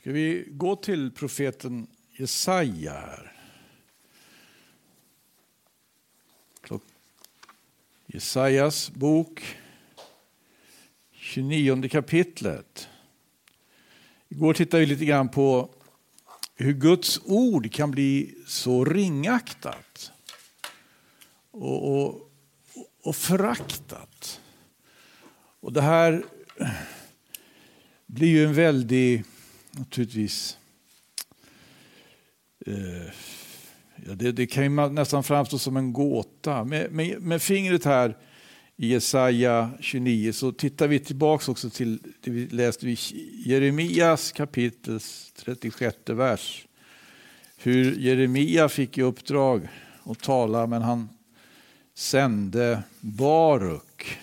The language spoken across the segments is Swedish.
Ska vi gå till profeten Jesaja här? Jesajas bok, 29 kapitlet. Igår tittade vi lite grann på hur Guds ord kan bli så ringaktat och, och, och föraktat. Och det här blir ju en väldig, naturligtvis, eh, ja, det, det, kan ju nästan framstå som en gåta. Med, med, med fingret här i Jesaja 29 så tittar vi tillbaka också till det vi läste i Jeremias kapitel 36 vers. Hur Jeremia fick i uppdrag att tala men han sände Baruk.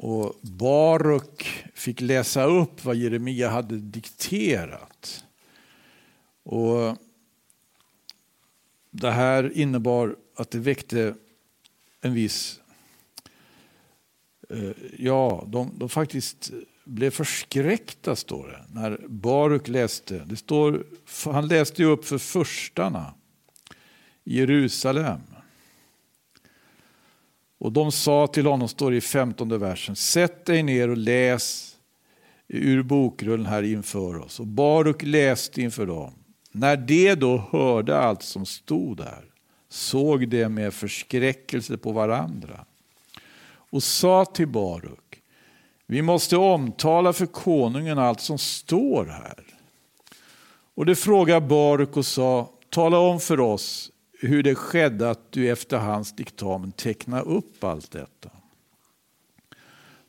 Och Baruk fick läsa upp vad Jeremia hade dikterat. Och det här innebar att det väckte en viss eh, ja, de, de faktiskt blev förskräckta, står det, när Baruk läste. Det står, han läste ju upp för förstarna i Jerusalem. Och de sa till honom, står det i femtonde versen, sätt dig ner och läs ur bokrullen här inför oss. Och Baruk läste inför dem. När de då hörde allt som stod där såg de med förskräckelse på varandra och sa till Baruk, vi måste omtala för konungen allt som står här. Och det frågade Baruk och sa, tala om för oss hur det skedde att du efter hans diktamen tecknade upp allt detta.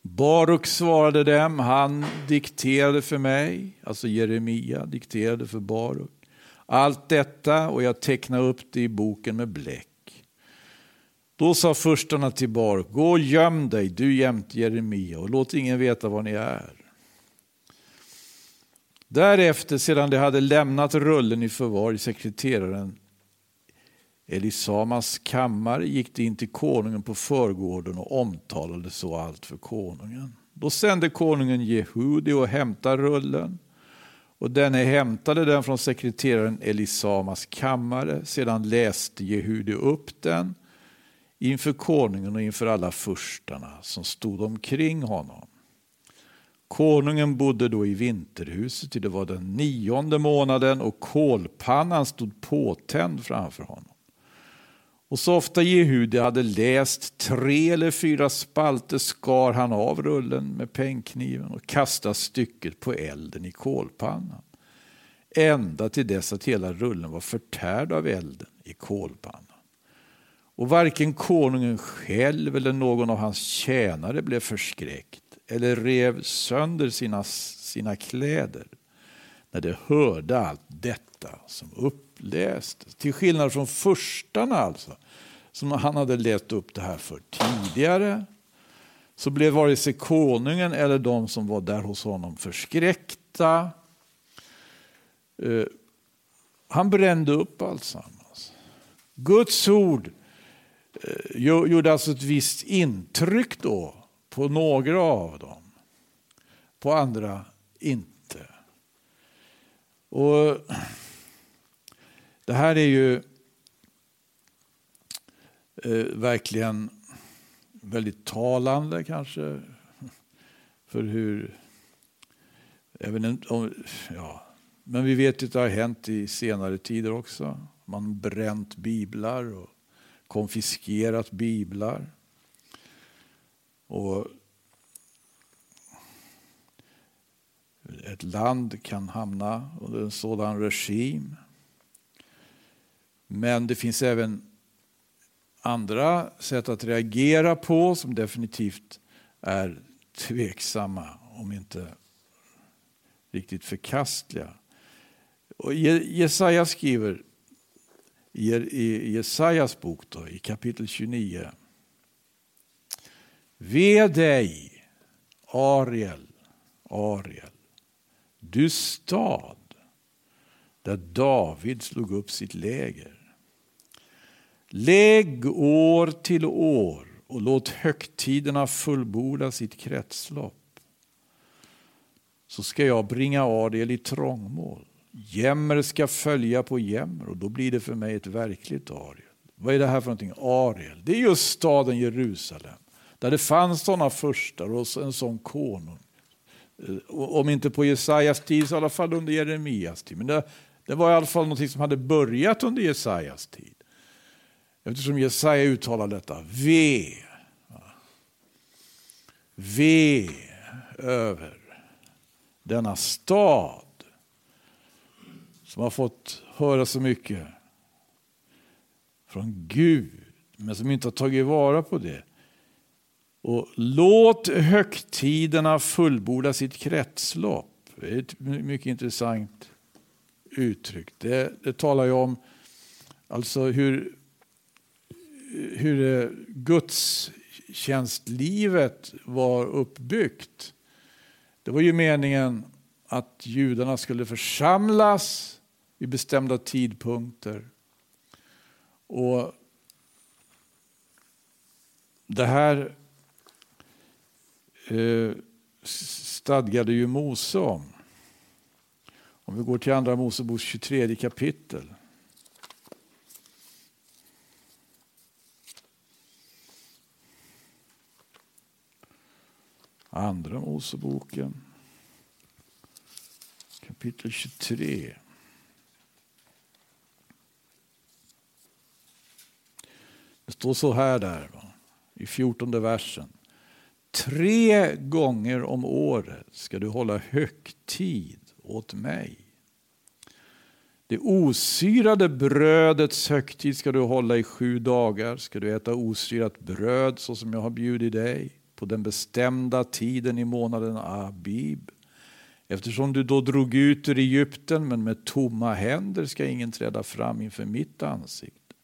Baruk svarade dem, han dikterade för mig, alltså Jeremia dikterade för Baruk, allt detta och jag tecknade upp det i boken med bläck. Då sa förstarna till Baruk, gå och göm dig, du jämte Jeremia, och låt ingen veta var ni är. Därefter, sedan de hade lämnat rullen i förvar i sekreteraren Elisamas kammare, gick de in till konungen på förgården och omtalade så allt för konungen. Då sände konungen Jehudi och hämtade rullen. Och denne hämtade den från sekreteraren Elisamas kammare. Sedan läste Jehudi upp den inför konungen och inför alla furstarna som stod omkring honom. Konungen bodde då i vinterhuset, det var den nionde månaden och kolpannan stod påtänd framför honom. Och så ofta Jehudi hade läst tre eller fyra spalter skar han av rullen med pennkniven och kastade stycket på elden i kolpannan. Ända till dess att hela rullen var förtärd av elden i kolpannan. Och varken konungen själv eller någon av hans tjänare blev förskräckt eller rev sönder sina, sina kläder när de hörde allt detta som upplästes. Till skillnad från förstarna alltså, som han hade läst upp det här för tidigare, så blev vare sig konungen eller de som var där hos honom förskräckta. Eh, han brände upp alltsammans. Guds ord Eh, gjorde alltså ett visst intryck då på några av dem. På andra inte. Och det här är ju eh, verkligen väldigt talande kanske för hur även om, ja, men vi vet att det har hänt i senare tider också. Man bränt biblar och konfiskerat biblar. Och ett land kan hamna under en sådan regim. Men det finns även andra sätt att reagera på som definitivt är tveksamma, om inte riktigt förkastliga. Och Jesaja skriver i Jesajas bok då, i kapitel 29. Ve dig, Ariel, Ariel, du stad där David slog upp sitt läger. Lägg år till år och låt högtiderna fullborda sitt kretslopp. så ska jag bringa Ariel i trångmål. Jämmer ska följa på jämmer och då blir det för mig ett verkligt Ariel. Vad är det här för någonting? Ariel, det är just staden Jerusalem. Där det fanns sådana furstar och en sån konung. Eh, om inte på Jesajas tid så i alla fall under Jeremias tid. Men det, det var i alla fall något som hade börjat under Jesajas tid. Eftersom Jesaja uttalar detta. Ve. Ve över denna stad som har fått höra så mycket från Gud men som inte har tagit vara på det. Och låt högtiderna fullborda sitt kretslopp. Det är ett mycket intressant uttryck. Det, det talar ju om alltså hur, hur gudstjänstlivet var uppbyggt. Det var ju meningen att judarna skulle församlas vid bestämda tidpunkter. Och Det här eh, stadgade ju Mose om. Om vi går till Andra Moseboks 23 kapitel. Andra Moseboken kapitel 23. Det står så här där va? i fjortonde versen. Tre gånger om året ska du hålla högtid åt mig. Det osyrade brödets högtid ska du hålla i sju dagar. Ska du äta osyrat bröd så som jag har bjudit dig på den bestämda tiden i månaden Abib. Eftersom du då drog ut ur Egypten men med tomma händer ska ingen träda fram inför mitt ansikte.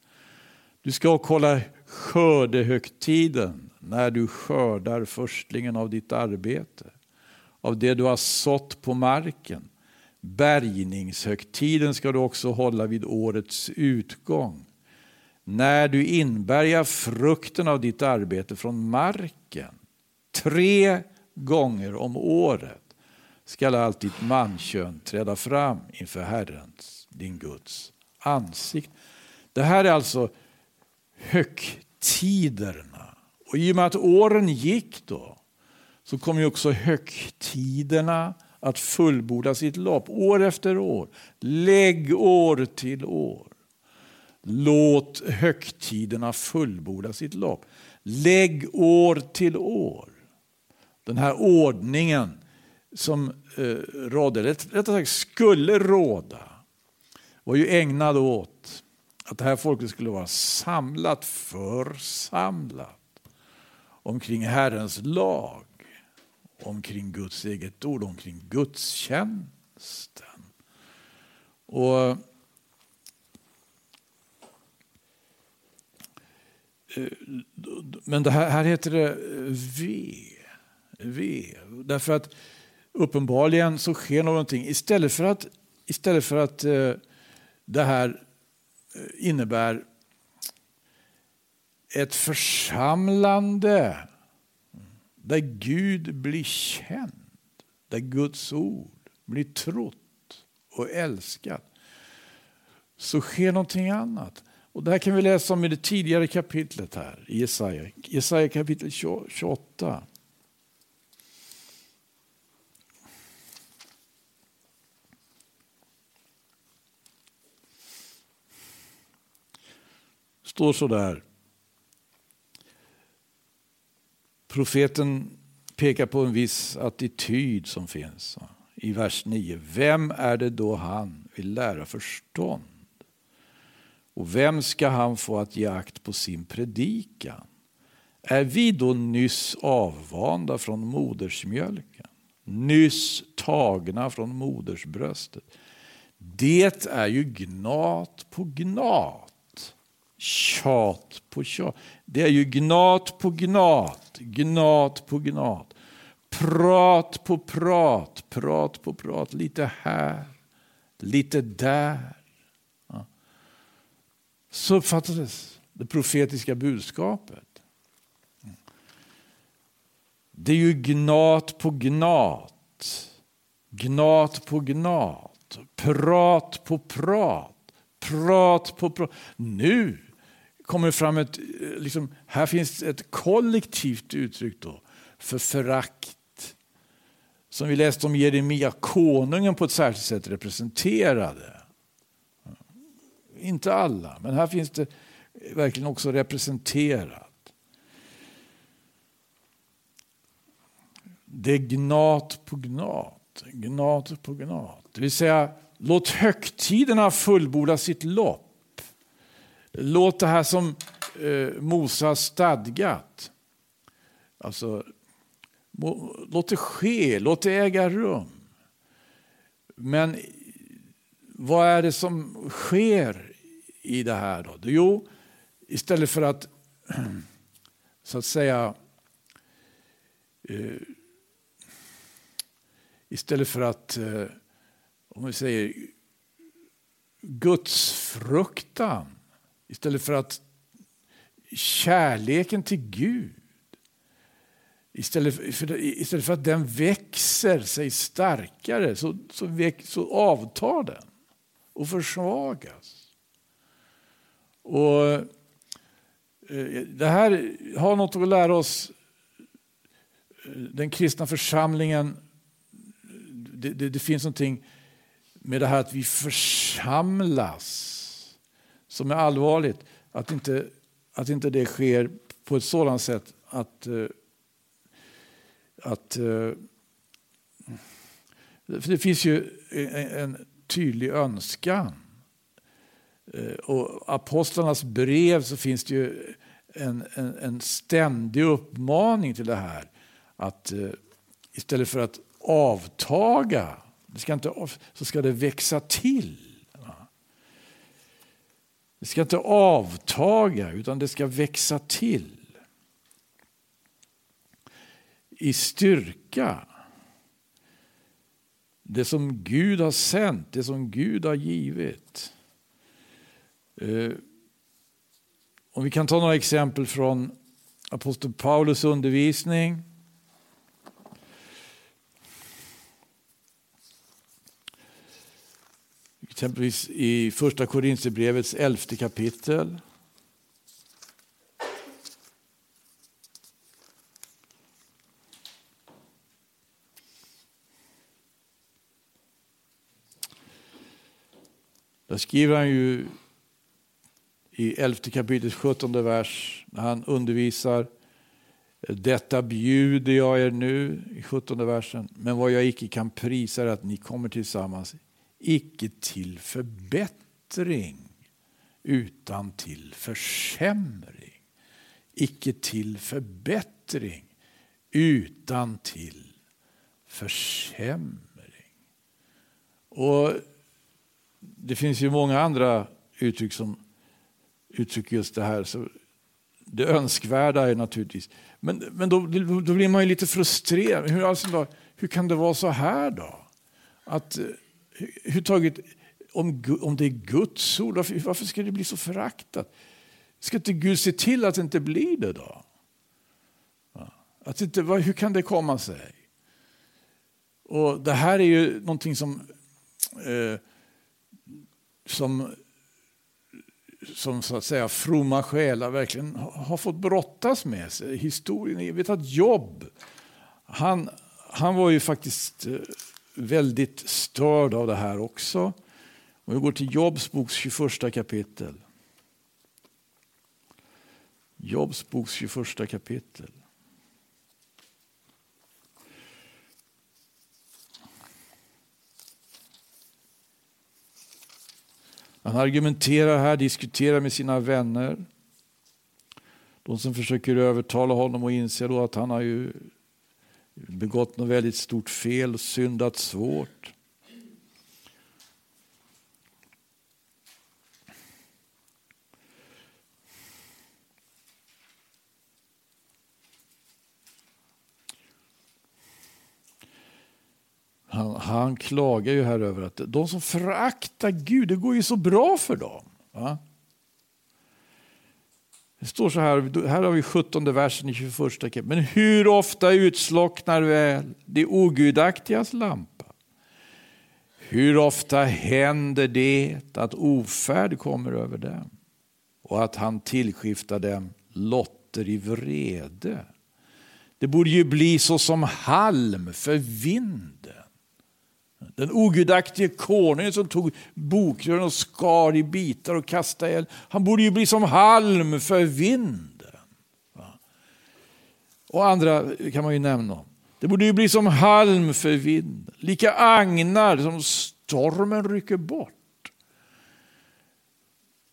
Du ska kolla skördehögtiden när du skördar förstlingen av ditt arbete, av det du har sått på marken. Bärgningshögtiden ska du också hålla vid årets utgång. När du inbärgar frukten av ditt arbete från marken. Tre gånger om året skall allt ditt mankön träda fram inför Herrens, din Guds ansikte. Det här är alltså högtiderna. Och i och med att åren gick då så kom ju också högtiderna att fullborda sitt lopp år efter år. Lägg år till år. Låt högtiderna fullborda sitt lopp. Lägg år till år. Den här ordningen som eh, rådde, rättare sagt skulle råda, var ju ägnad åt att det här folket skulle vara samlat, församlat omkring Herrens lag, omkring Guds eget ord, omkring gudstjänsten. Och eh, Men det här, här heter det eh, V ve. Därför att uppenbarligen så sker någonting. Istället för att, istället för att eh, det här eh, innebär ett församlande där Gud blir känd, där Guds ord blir trott och älskat, så sker någonting annat. Och det här kan vi läsa om i det tidigare kapitlet här i Jesaja, Jesaja kapitel 28. Står så där. Profeten pekar på en viss attityd som finns i vers 9. Vem är det då han vill lära förstånd? Och vem ska han få att ge akt på sin predikan? Är vi då nyss avvanda från modersmjölken? Nyss tagna från modersbröstet? Det är ju gnat på gnat tjat på tjat. Det är ju gnat på gnat, gnat på gnat. Prat på prat, prat på prat. Lite här, lite där. Ja. Så uppfattades det profetiska budskapet. Det är ju gnat på gnat. Gnat på gnat, prat på prat, prat på prat. Nu kommer fram ett, eh, liksom, här finns ett kollektivt uttryck då för förakt. Som vi läste om Jeremia, konungen på ett särskilt sätt representerade. Inte alla, men här finns det verkligen också representerat. Det är gnat på gnat, gnat på gnat. Det vill säga, låt högtiderna fullborda sitt lopp. Låt det här som eh, Mose har stadgat, alltså, låt det ske, låt det äga rum. Men vad är det som sker i det här? Då? Jo, istället för att så att säga eh, istället för att eh, om vi säger Guds fruktan istället för att kärleken till Gud Istället för, istället för att den växer sig starkare så, så, väx, så avtar den och försvagas. Och eh, Det här har något att lära oss eh, den kristna församlingen. Det, det, det finns någonting med det här att vi församlas som är allvarligt. Att inte, att inte det sker på ett sådant sätt att, eh, att eh, för det finns ju en tydlig önskan. Eh, och apostlarnas brev så finns det ju en, en, en ständig uppmaning till det här. Att istället för att avtaga det ska inte, så ska det växa till. Det ska inte avtaga utan det ska växa till. I styrka det som Gud har sänt, det som Gud har givit. Eh, om vi kan ta några exempel från apostel Paulus undervisning. Exempelvis i första Korinthierbrevets elfte kapitel. Där skriver han ju i elfte kapitlet 17 vers när han undervisar detta bjuder jag er nu i 17 versen. Men vad jag icke kan prisa är att ni kommer tillsammans, icke till förbättring utan till försämring. Icke till förbättring utan till försämring. Och det finns ju många andra uttryck som uttrycker just det här. Så det önskvärda är naturligtvis... Men, men då, då blir man ju lite frustrerad. Hur, alltså då, hur kan det vara så här då? Att, eh, hur taget, om, om det är Guds ord, varför, varför ska det bli så föraktat? Ska inte Gud se till att det inte blir det då? Att inte, hur kan det komma sig? Och Det här är ju någonting som eh, som, som så att säga fromma själar verkligen har fått brottas med sig. Historien, jag vet att Jobb, han, han var ju faktiskt eh, väldigt störd av det här också. Om vi går till Jobs boks 21 kapitel. Jobs boks 21 kapitel. Han argumenterar här, diskuterar med sina vänner. De som försöker övertala honom och inser då att han har ju begått något väldigt stort fel syndat svårt. Han, han klagar ju här över att de som föraktar Gud, det går ju så bra för dem. Va? Det står så här, här har vi 17 versen i 21 kapitlet. Men hur ofta utslocknar väl det ogudaktigas lampa? Hur ofta händer det att ofärd kommer över dem och att han tillskiftar dem lotter i vrede? Det borde ju bli så som halm för vinden. Den ogudaktige konungen som tog bokrön och skar i bitar och kastade eld. Han borde ju bli som halm för vinden. Och andra kan man ju nämna. Det borde ju bli som halm för vinden. Lika agnar som stormen rycker bort.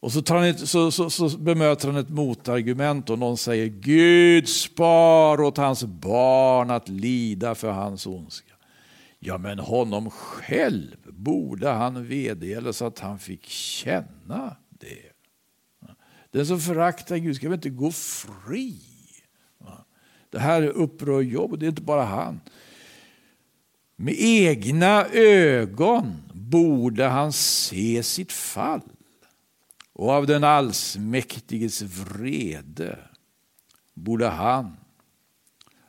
Och så, tar han ett, så, så, så bemöter han ett motargument och någon säger Gud spar åt hans barn att lida för hans ondska. Ja, men honom själv borde han vedergällas, så att han fick känna det. Den som föraktar Gud ska väl inte gå fri? Det här upprör jobb och det är inte bara han. Med egna ögon borde han se sitt fall och av den allsmäktiges vrede borde han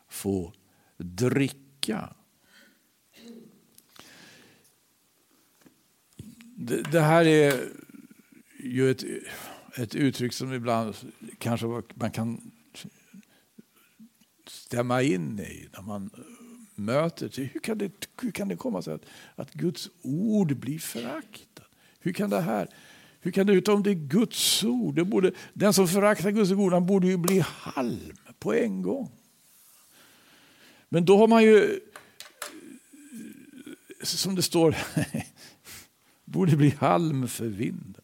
få dricka. Det, det här är ju ett, ett uttryck som ibland kanske man kan stämma in i när man möter det. Hur kan det, hur kan det komma sig att, att Guds ord blir föraktat? Hur kan det här hur kan det utom det är Guds ord? Det borde, den som föraktar Guds ord han borde ju bli halm på en gång. Men då har man ju, som det står, borde bli halm för vinden.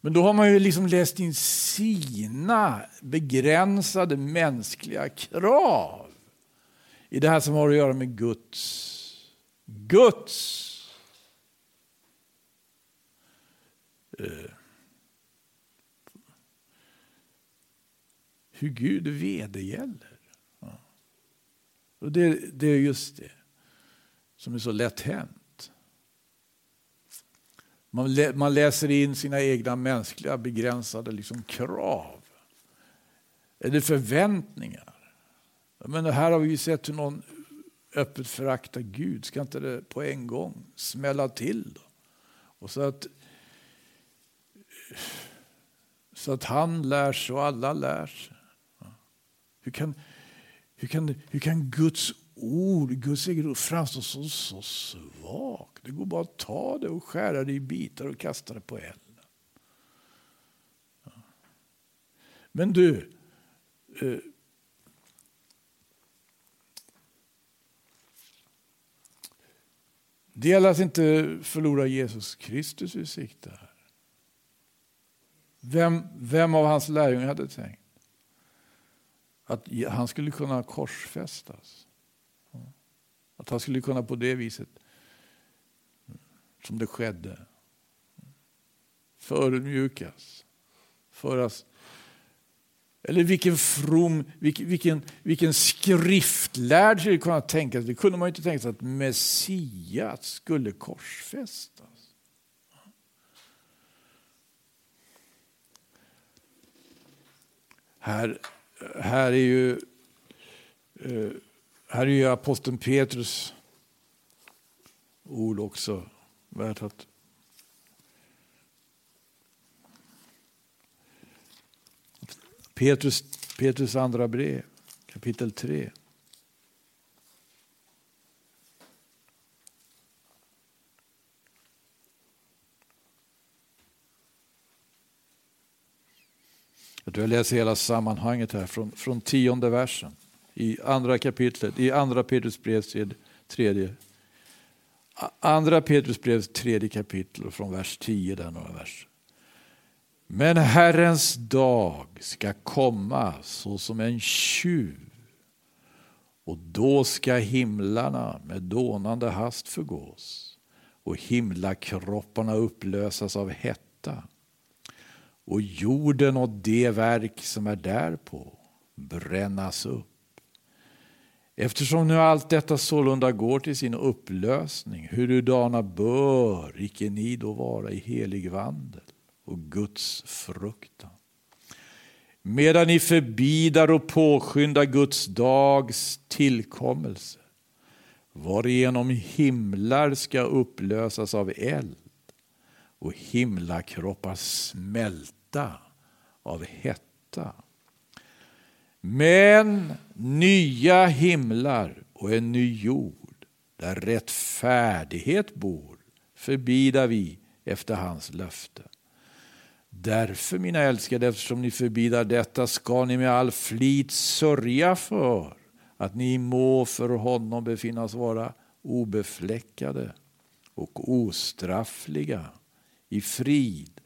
Men då har man ju liksom läst in sina begränsade mänskliga krav i det här som har att göra med Guds, Guds eh, hur Gud vedergäller. Ja. Och det, det är just det som är så lätt hänt. Man, lä, man läser in sina egna mänskliga begränsade liksom krav. Eller förväntningar. Men här har vi sett hur någon öppet föraktar Gud. Ska inte det på en gång smälla till? Då? Och så att, så att han lär sig och alla lär sig. Hur kan, hur kan, hur kan Guds ord, Guds eget ord framstår som så svagt? Det går bara att ta det och skära det i bitar och kasta det på elden. Men du, eh, det gäller att inte förlora Jesus Kristus ur sikte. Här. Vem, vem av hans lärjungar hade tänkt att han skulle kunna korsfästas? Att han skulle kunna på det viset som det skedde. Förödmjukas. Föras. Eller vilken from, vilken, vilken, vilken skriftlärd skulle kunna tänka sig. Det kunde man inte tänka sig att Messias skulle korsfästas. Här, här är ju eh, här är ju aposteln Petrus ord också värt att Petrus, Petrus andra brev, kapitel 3. Jag tror jag läser hela sammanhanget här från, från tionde versen i andra kapitlet, i andra Petrus brev, tredje Andra Petrus brev tredje kapitel från vers 10, där några vers. Men Herrens dag ska komma såsom en tjuv och då ska himlarna med dånande hast förgås och himlakropparna upplösas av hetta och jorden och det verk som är därpå brännas upp. Eftersom nu allt detta sålunda går till sin upplösning, hurudana bör icke ni då vara i helig vandel och Guds fruktan? Medan ni förbidar och påskyndar Guds dags tillkommelse, varigenom himlar ska upplösas av eld och himlakroppar smälta av hetta. Men nya himlar och en ny jord där rättfärdighet bor förbidar vi efter hans löfte. Därför, mina älskade, eftersom ni förbidar detta ska ni med all flit sörja för att ni må för honom befinnas vara obefläckade och ostraffliga i frid.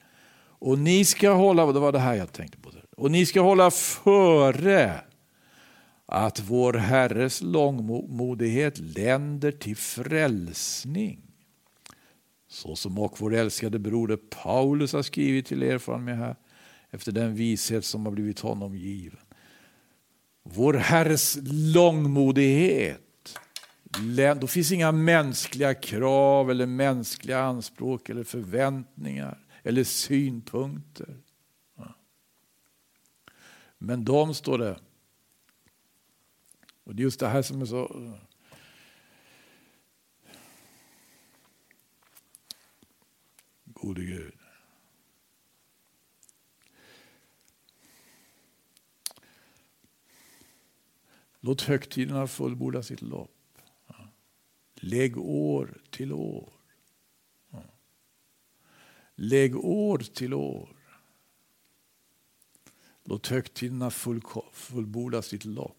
Och ni ska hålla, det var det här jag tänkte på, och ni ska hålla före att vår Herres långmodighet länder till frälsning. Så som och vår älskade broder Paulus har skrivit till er från mig här, efter den vishet som har blivit honom given. Vår Herres långmodighet. Då finns inga mänskliga krav eller mänskliga anspråk eller förväntningar eller synpunkter. Men de står det. Och det är just det här som är så... Gode Gud. Låt högtiderna fullborda sitt lopp. Lägg år till år. Lägg år till år. Låt högtiderna fullborda sitt lopp.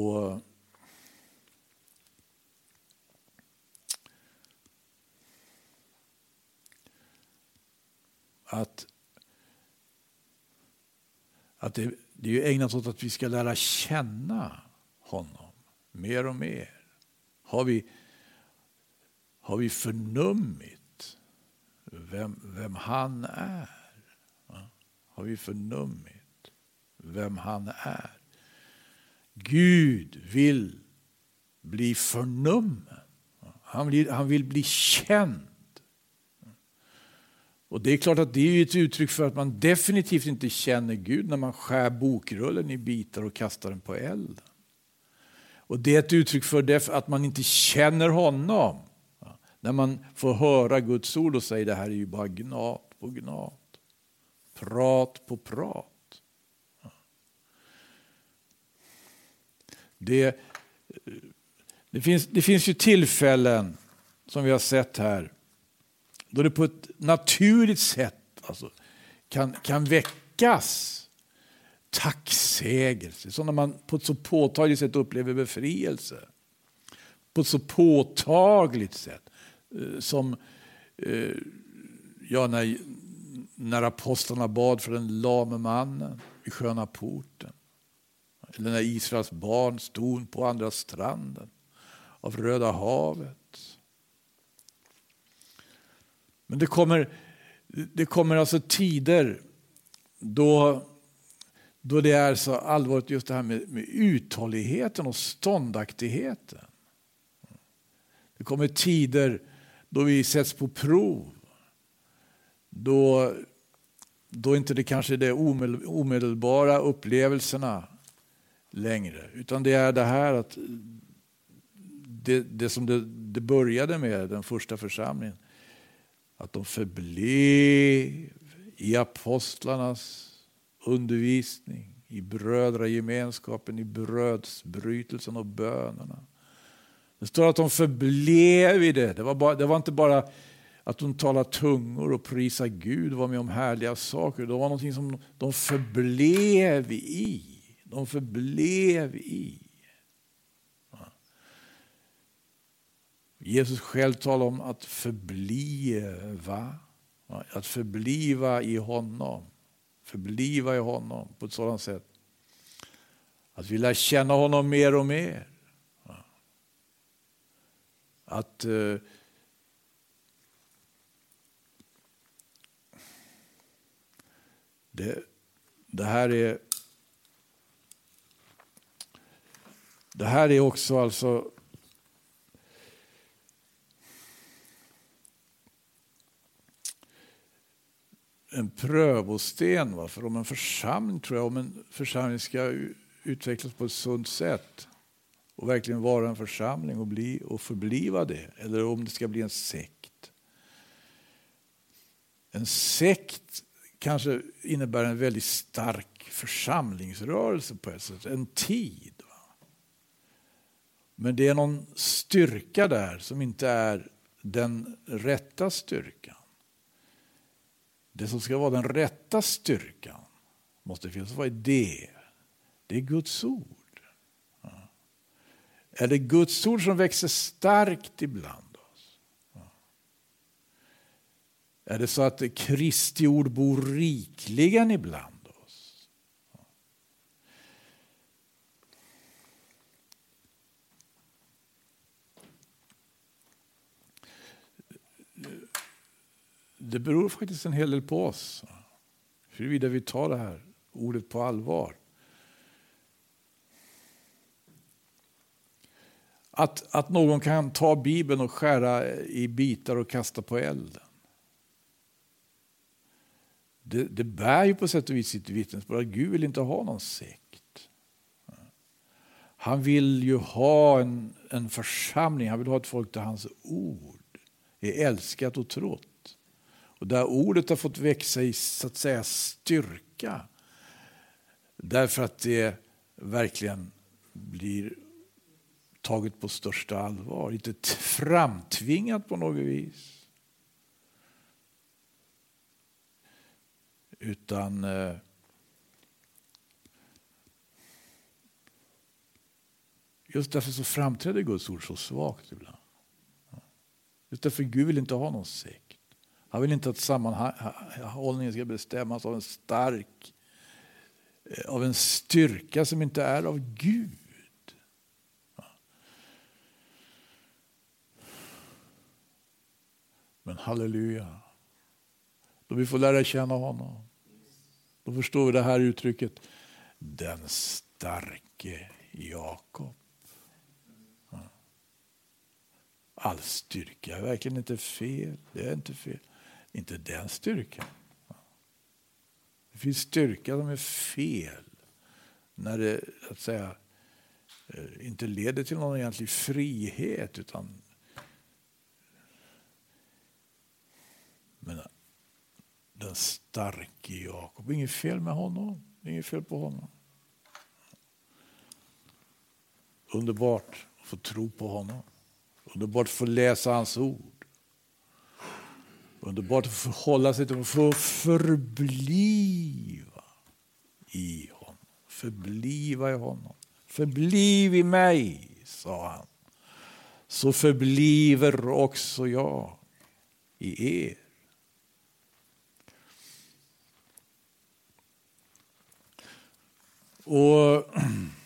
Och att, att det, det är ägnat åt att vi ska lära känna honom mer och mer. Har vi, har vi förnummit vem, vem han är? Har vi förnummit vem han är? Gud vill bli förnummen. Han vill, han vill bli känd. Och Det är klart att det är ett uttryck för att man definitivt inte känner Gud när man skär bokrullen i bitar och kastar den på elden. Och Det är ett uttryck för att man inte känner honom. När man får höra Guds ord och säger det här är ju bara gnat på gnat. Prat på prat. Det, eh, det, finns, det finns ju tillfällen som vi har sett här då det på ett naturligt sätt alltså, kan, kan väckas tacksägelse. Som när man på ett så påtagligt sätt upplever befrielse. På ett så påtagligt sätt. Eh, som eh, ja, när, när apostlarna bad för den lame mannen vid sköna porten. Eller när Israels barn stod på andra stranden av Röda havet. Men det kommer, det kommer alltså tider då, då det är så allvarligt just det här med, med uthålligheten och ståndaktigheten. Det kommer tider då vi sätts på prov. Då, då inte det kanske är de omedelbara upplevelserna längre. Utan det är det här att det, det som det, det började med, den första församlingen att de förblev i apostlarnas undervisning, i brödragemenskapen, i brödsbrytelsen och bönerna. Det står att de förblev i det. Det var, bara, det var inte bara att de talade tungor och prisade Gud och var med om härliga saker. Det var någonting som de förblev i. De förblev i. Jesus själv talar om att förbliva. Att förbliva i honom. Förbliva i honom på ett sådant sätt att vi lär känna honom mer och mer. Att eh, det, det här är det här är också alltså en prövosten. Va? För om en församling, tror jag, om en församling ska utvecklas på ett sunt sätt och verkligen vara en församling och, bli, och förbliva det. Eller om det ska bli en sekt. En sekt kanske innebär en väldigt stark församlingsrörelse på ett sätt, en tid. Men det är någon styrka där som inte är den rätta styrkan. Det som ska vara den rätta styrkan måste finnas. Vad är det? Det är Guds ord. Är det Guds ord som växer starkt ibland oss? Är det så att Kristi ord bor rikligen ibland oss? Det beror faktiskt en hel del på oss, huruvida vi tar det här ordet på allvar. Att, att någon kan ta Bibeln och skära i bitar och kasta på elden. Det, det bär ju på sätt och vis sitt vittnesbörd att Gud vill inte ha någon sekt. Han vill ju ha en, en församling, han vill ha ett folk där hans ord är älskat och trott. Och där ordet har fått växa i så att säga styrka. Därför att det verkligen blir taget på största allvar, inte framtvingat på något vis. Utan eh, just därför så framträder Guds ord så svagt ibland. Just därför Gud vill inte ha någon sekt. Han vill inte att sammanhållningen ska bestämmas av en stark, eh, av en styrka som inte är av Gud. Men halleluja, då vi får lära känna honom. Då förstår vi det här uttrycket, den starke Jakob. All styrka är verkligen inte fel. Det är inte fel. Inte den styrkan. Det finns styrka som är fel när det att säga, eh, inte leder till någon egentlig frihet utan Men den starke Jakob, inget fel med honom. Inget fel på honom. Underbart att få tro på honom. Underbart att få läsa hans ord. Underbart att få sig till att få förbliva i honom. Förbliva i honom. Förbliv i mig, sa han. Så förbliver också jag i er. Och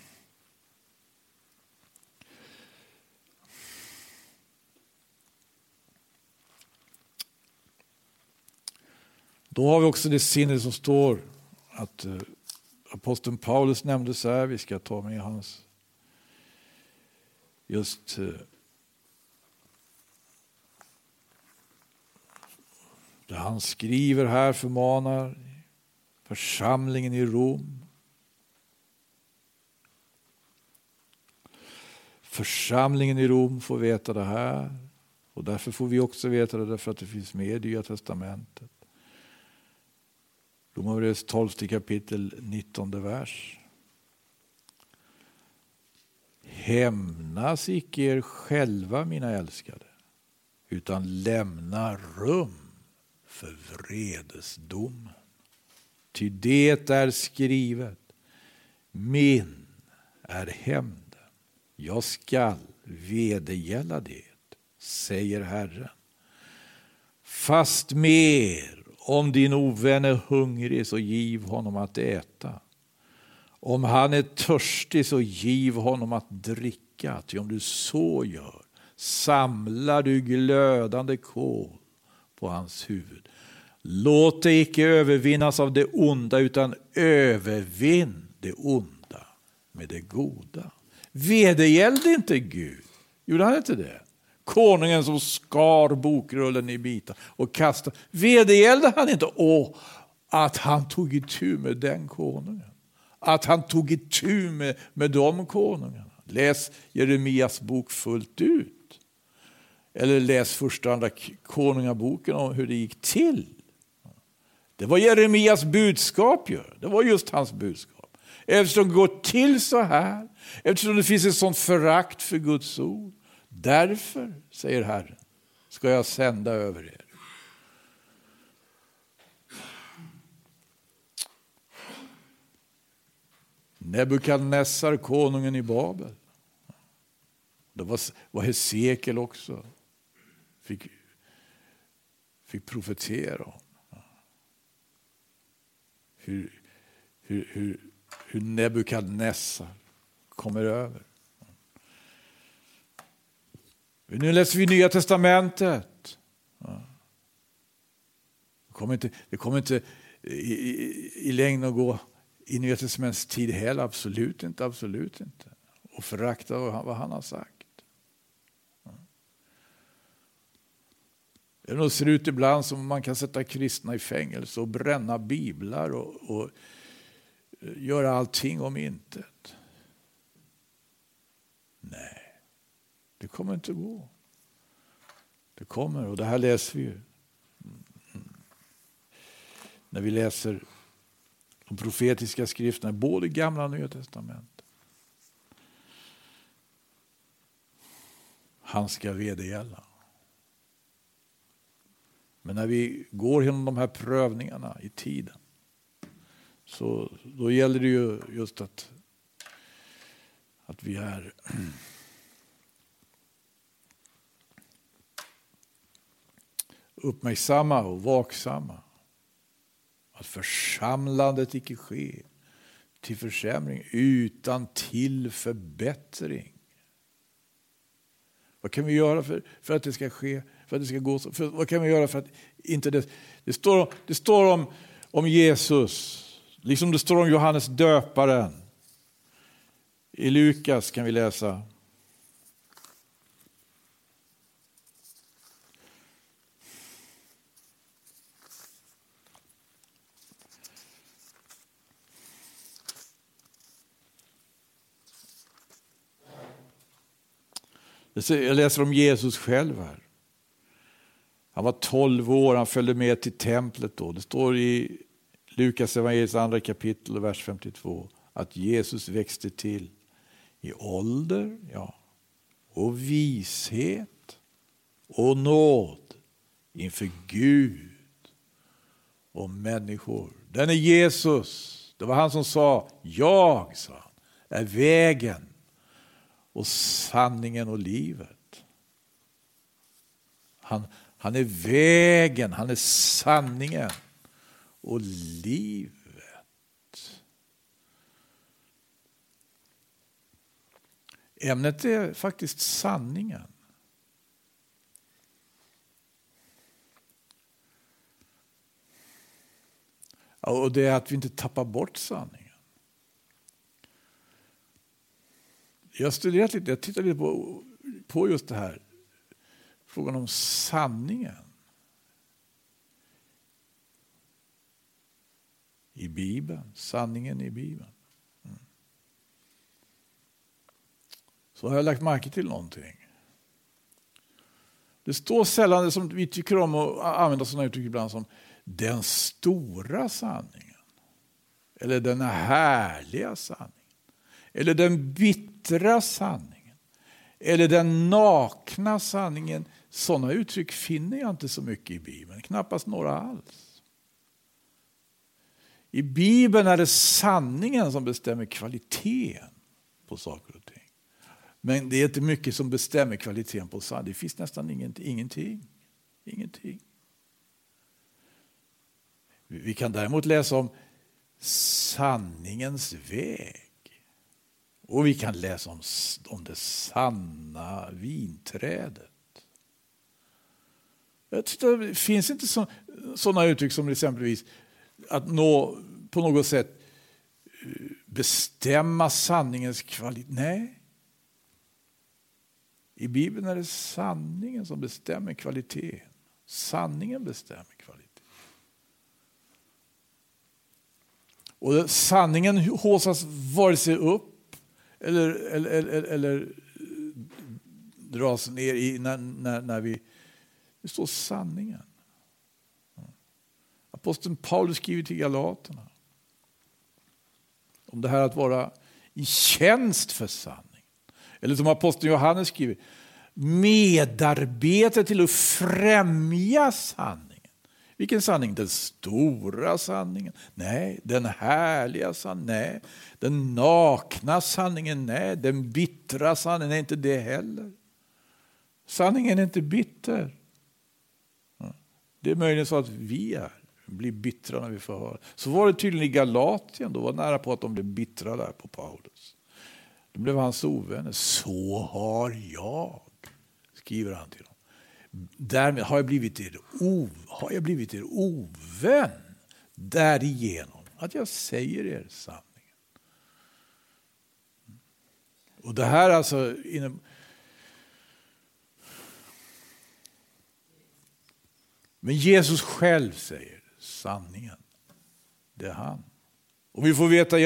Då har vi också det sinne som står att eh, aposteln Paulus nämndes här. Vi ska ta med hans just eh, det han skriver här förmanar församlingen i Rom Församlingen i Rom får veta det här. Och därför får vi också veta det därför att det finns med i Nya Testamentet. Romarbrevets 12 kapitel 19 vers. Hämnas icke er själva mina älskade utan lämna rum för vredesdomen. Ty det är skrivet, min är hämnden. jag skall vedergälla det, säger Herren. Fast mer om din ovän är hungrig så giv honom att äta. Om han är törstig så giv honom att dricka, ty om du så gör samlar du glödande kol på hans huvud. Låt dig icke övervinnas av det onda utan övervinn det onda med det goda. Vedergällde inte Gud? Gjorde han inte det? Konungen som skar bokrullen i bitar och kastade. Vedergällde han inte Åh, att han tog itu med den konungen? Att han tog itu med, med de konungarna? Läs Jeremias bok fullt ut. Eller läs första och andra konungaboken om hur det gick till. Det var Jeremias budskap ju. Det var just hans budskap. Eftersom det går till så här, eftersom det finns ett sånt förakt för Guds ord. Därför, säger Herren, ska jag sända över er. Nebukadnessar, konungen i Babel. Det var, var Hesekiel också. Fick, fick profetera om. Hur, hur, hur, hur Nebukadnessar kommer över. Nu läser vi Nya Testamentet. Det kommer inte, det kommer inte i, i, i längden att gå i Nya Testamentets tid heller, absolut inte, absolut inte. Och förakta vad han har sagt. Det ser ut ibland som man kan sätta kristna i fängelse och bränna biblar och, och eh, göra allting om intet. Nej, det kommer inte gå. Det kommer, och det här läser vi ju. När vi läser de profetiska skrifterna, både gamla och nya testament. Han ska vedergälla. Men när vi går genom de här prövningarna i tiden så då gäller det ju just att, att vi är uppmärksamma och vaksamma. Att församlandet icke sker till försämring utan till förbättring. Vad kan vi göra för, för att det ska ske? För att det ska gå så? För, vad kan vi göra för att inte det... Det står, det står om, om Jesus, liksom det står om Johannes döparen. I Lukas kan vi läsa Jag läser om Jesus själv här. Han var 12 år, han följde med till templet då. Det står i Lukas evangeliets andra kapitel, vers 52, att Jesus växte till i ålder, ja, och vishet och nåd inför Gud och människor. Den är Jesus. Det var han som sa, jag, sa han, är vägen, och sanningen och livet. Han, han är vägen, han är sanningen och livet. Ämnet är faktiskt sanningen. Och det är att vi inte tappar bort sanningen. Jag har studerat lite, jag tittade lite på, på just det här. Frågan om sanningen. I Bibeln, sanningen i Bibeln. Mm. Så har jag lagt märke till någonting. Det står sällan, som vi tycker om att använda sådana uttryck ibland, som den stora sanningen. Eller den härliga sanningen. Eller den bittra sanningen. Eller den nakna sanningen. Sådana uttryck finner jag inte så mycket i Bibeln, knappast några alls. I Bibeln är det sanningen som bestämmer kvaliteten på saker och ting. Men det är inte mycket som bestämmer kvaliteten på sanningen. Det finns nästan ingenting. ingenting. Vi kan däremot läsa om sanningens väg. Och vi kan läsa om, om det sanna vinträdet. Jag tyckte, det finns inte så, sådana uttryck som exempelvis att nå, på något sätt eh, bestämma sanningens kvalitet. Nej. I Bibeln är det sanningen som bestämmer kvaliteten. Sanningen bestämmer kvaliteten. Och sanningen håsas vare sig upp eller, eller, eller, eller dras ner i när, när, när vi... Det står sanningen. Aposteln Paulus skriver till Galaterna om det här att vara i tjänst för sanningen. Eller som aposteln Johannes skriver, medarbetare till att främja sanningen. Vilken sanning? Den stora sanningen? Nej. Den härliga sanningen? Nej. Den nakna sanningen? Nej. Den bittra sanningen? Nej, inte det heller. Sanningen är inte bitter. Det är möjligen så att vi är, blir bittra när vi får höra. Så var det tydligen i Galatien, då var det nära på att de blev bittra där på Paulus. Då blev hans ovänner. Så har jag, skriver han till dem. Därmed har jag blivit er, ov, har jag blivit er ovän därigenom att jag säger er sanningen. Och det här alltså inom, Men Jesus själv säger sanningen. Det är han. Och vi får veta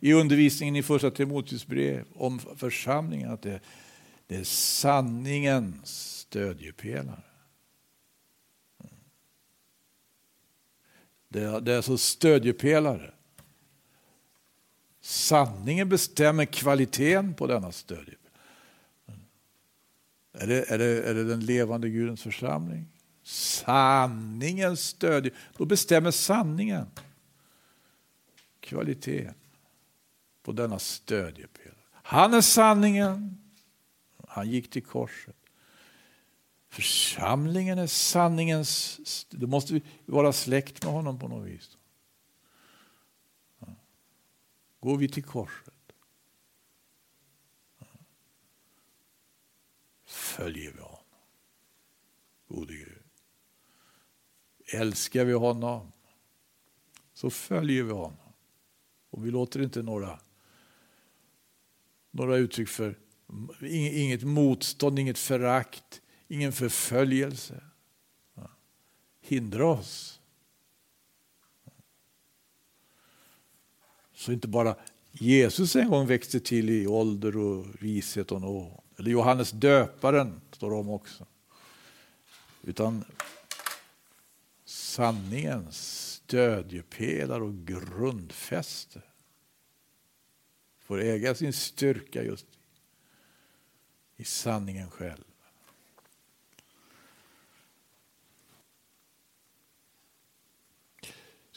i undervisningen i första Timoteus brev om församlingen att det, det är sanningens stödjepelare. Det är, det är alltså stödjepelare. Sanningen bestämmer kvaliteten på denna stödjepelare. Är det, är, det, är det den levande Gudens församling? Sanningen stödjer. Då bestämmer sanningen kvaliteten på denna stödjepelare. Han är sanningen. Han gick till korset. Församlingen är sanningens... Du måste vara släkt med honom på något vis. Går vi till korset följer vi honom. Gode Gud. Älskar vi honom så följer vi honom. Och vi låter inte några, några uttryck för inget motstånd, inget förakt, ingen förföljelse hindra oss. Så inte bara Jesus en gång växte till i ålder och vishet och nåd. Eller Johannes döparen står om också. Utan sanningens stödjepelare och grundfäste får äga sin styrka just i sanningen själv.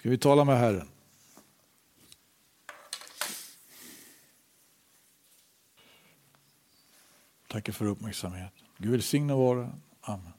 Ska vi tala med Herren? Tackar för uppmärksamheten. Gud välsigne var Amen.